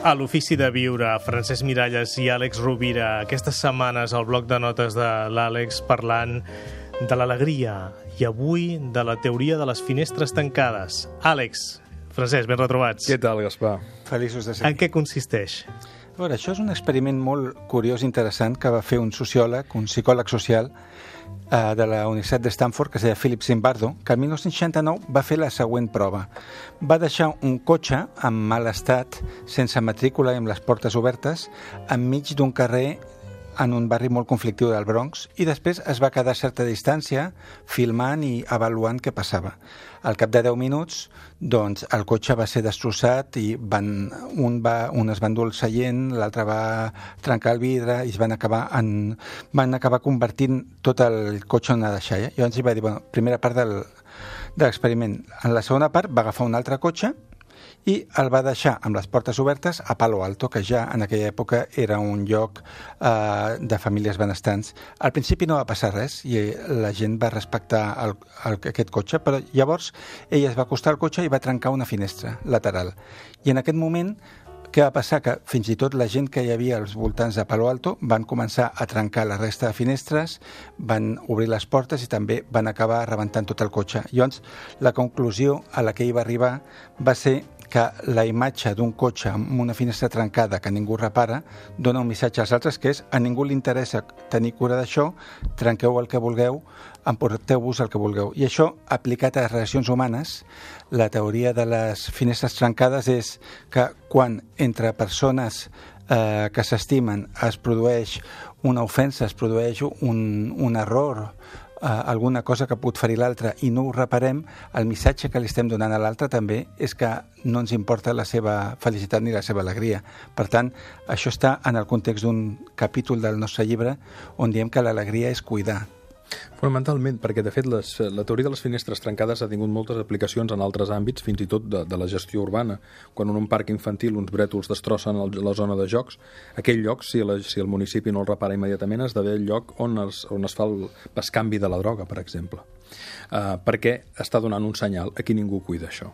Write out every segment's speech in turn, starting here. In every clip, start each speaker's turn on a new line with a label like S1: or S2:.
S1: A l'Ofici de Viure, Francesc Miralles i Àlex Rovira, aquestes setmanes al bloc de notes de l'Àlex parlant de l'alegria i avui de la teoria de les finestres tancades. Àlex, Francesc, ben retrobats.
S2: Què tal, Gaspar?
S3: Feliços de ser
S1: En què consisteix?
S3: Veure, això és un experiment molt curiós i interessant que va fer un sociòleg, un psicòleg social eh, de la Universitat de Stanford, que es deia Philip Zimbardo, que el 1969 va fer la següent prova. Va deixar un cotxe en mal estat, sense matrícula i amb les portes obertes, enmig d'un carrer en un barri molt conflictiu del Bronx i després es va quedar a certa distància filmant i avaluant què passava. Al cap de 10 minuts, doncs, el cotxe va ser destrossat i van, un, va, un es va endur el seient, l'altre va trencar el vidre i es van acabar, en, van acabar convertint tot el cotxe en una deixalla. Llavors hi va dir, bueno, primera part del, de l'experiment. En la segona part va agafar un altre cotxe i el va deixar amb les portes obertes a Palo Alto, que ja en aquella època era un lloc eh, de famílies benestants. Al principi no va passar res i la gent va respectar el, el, aquest cotxe, però llavors ell es va acostar al cotxe i va trencar una finestra lateral. I en aquest moment què va passar? Que fins i tot la gent que hi havia als voltants de Palo Alto van començar a trencar la resta de finestres, van obrir les portes i també van acabar rebentant tot el cotxe. Llavors, la conclusió a la que ell va arribar va ser que la imatge d'un cotxe amb una finestra trencada que ningú repara dona un missatge als altres que és a ningú li interessa tenir cura d'això, trenqueu el que vulgueu, emporteu-vos el que vulgueu. I això, aplicat a les relacions humanes, la teoria de les finestres trencades és que quan entre persones eh, que s'estimen es produeix una ofensa, es produeix un, un error, eh, alguna cosa que pot ferir l'altre i no ho reparem, el missatge que li estem donant a l'altre també és que no ens importa la seva felicitat ni la seva alegria. Per tant, això està en el context d'un capítol del nostre llibre on diem que l'alegria és cuidar.
S2: Fonamentalment, perquè de fet les, la teoria de les finestres trencades ha tingut moltes aplicacions en altres àmbits, fins i tot de, de la gestió urbana. Quan en un parc infantil uns brètols destrossen el, la zona de jocs, aquell lloc, si, la, si el municipi no el repara immediatament, esdevé el lloc on es, on es fa el bescanvi de la droga, per exemple. Uh, perquè està donant un senyal a qui ningú cuida això.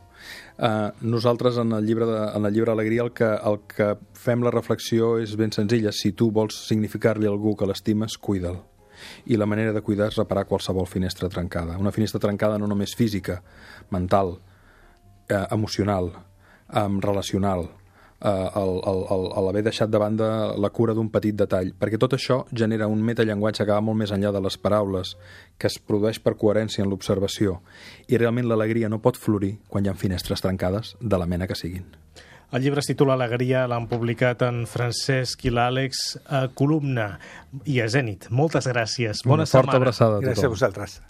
S2: Uh, nosaltres en el llibre de, en el llibre Alegria el que, el que fem la reflexió és ben senzilla. Si tu vols significar-li a algú que l'estimes, cuida'l i la manera de cuidar és reparar qualsevol finestra trencada. Una finestra trencada no només física, mental, eh, emocional, eh, relacional, eh, l'haver deixat de banda la cura d'un petit detall, perquè tot això genera un metallenguatge que va molt més enllà de les paraules, que es produeix per coherència en l'observació, i realment l'alegria no pot florir quan hi ha finestres trencades de la mena que siguin.
S1: El llibre es titula Alegria, l'han publicat en Francesc i l'Àlex a Columna i a Zènit. Moltes gràcies. Bona
S2: Una forta
S1: setmana.
S2: abraçada a tothom.
S3: Gràcies a vosaltres.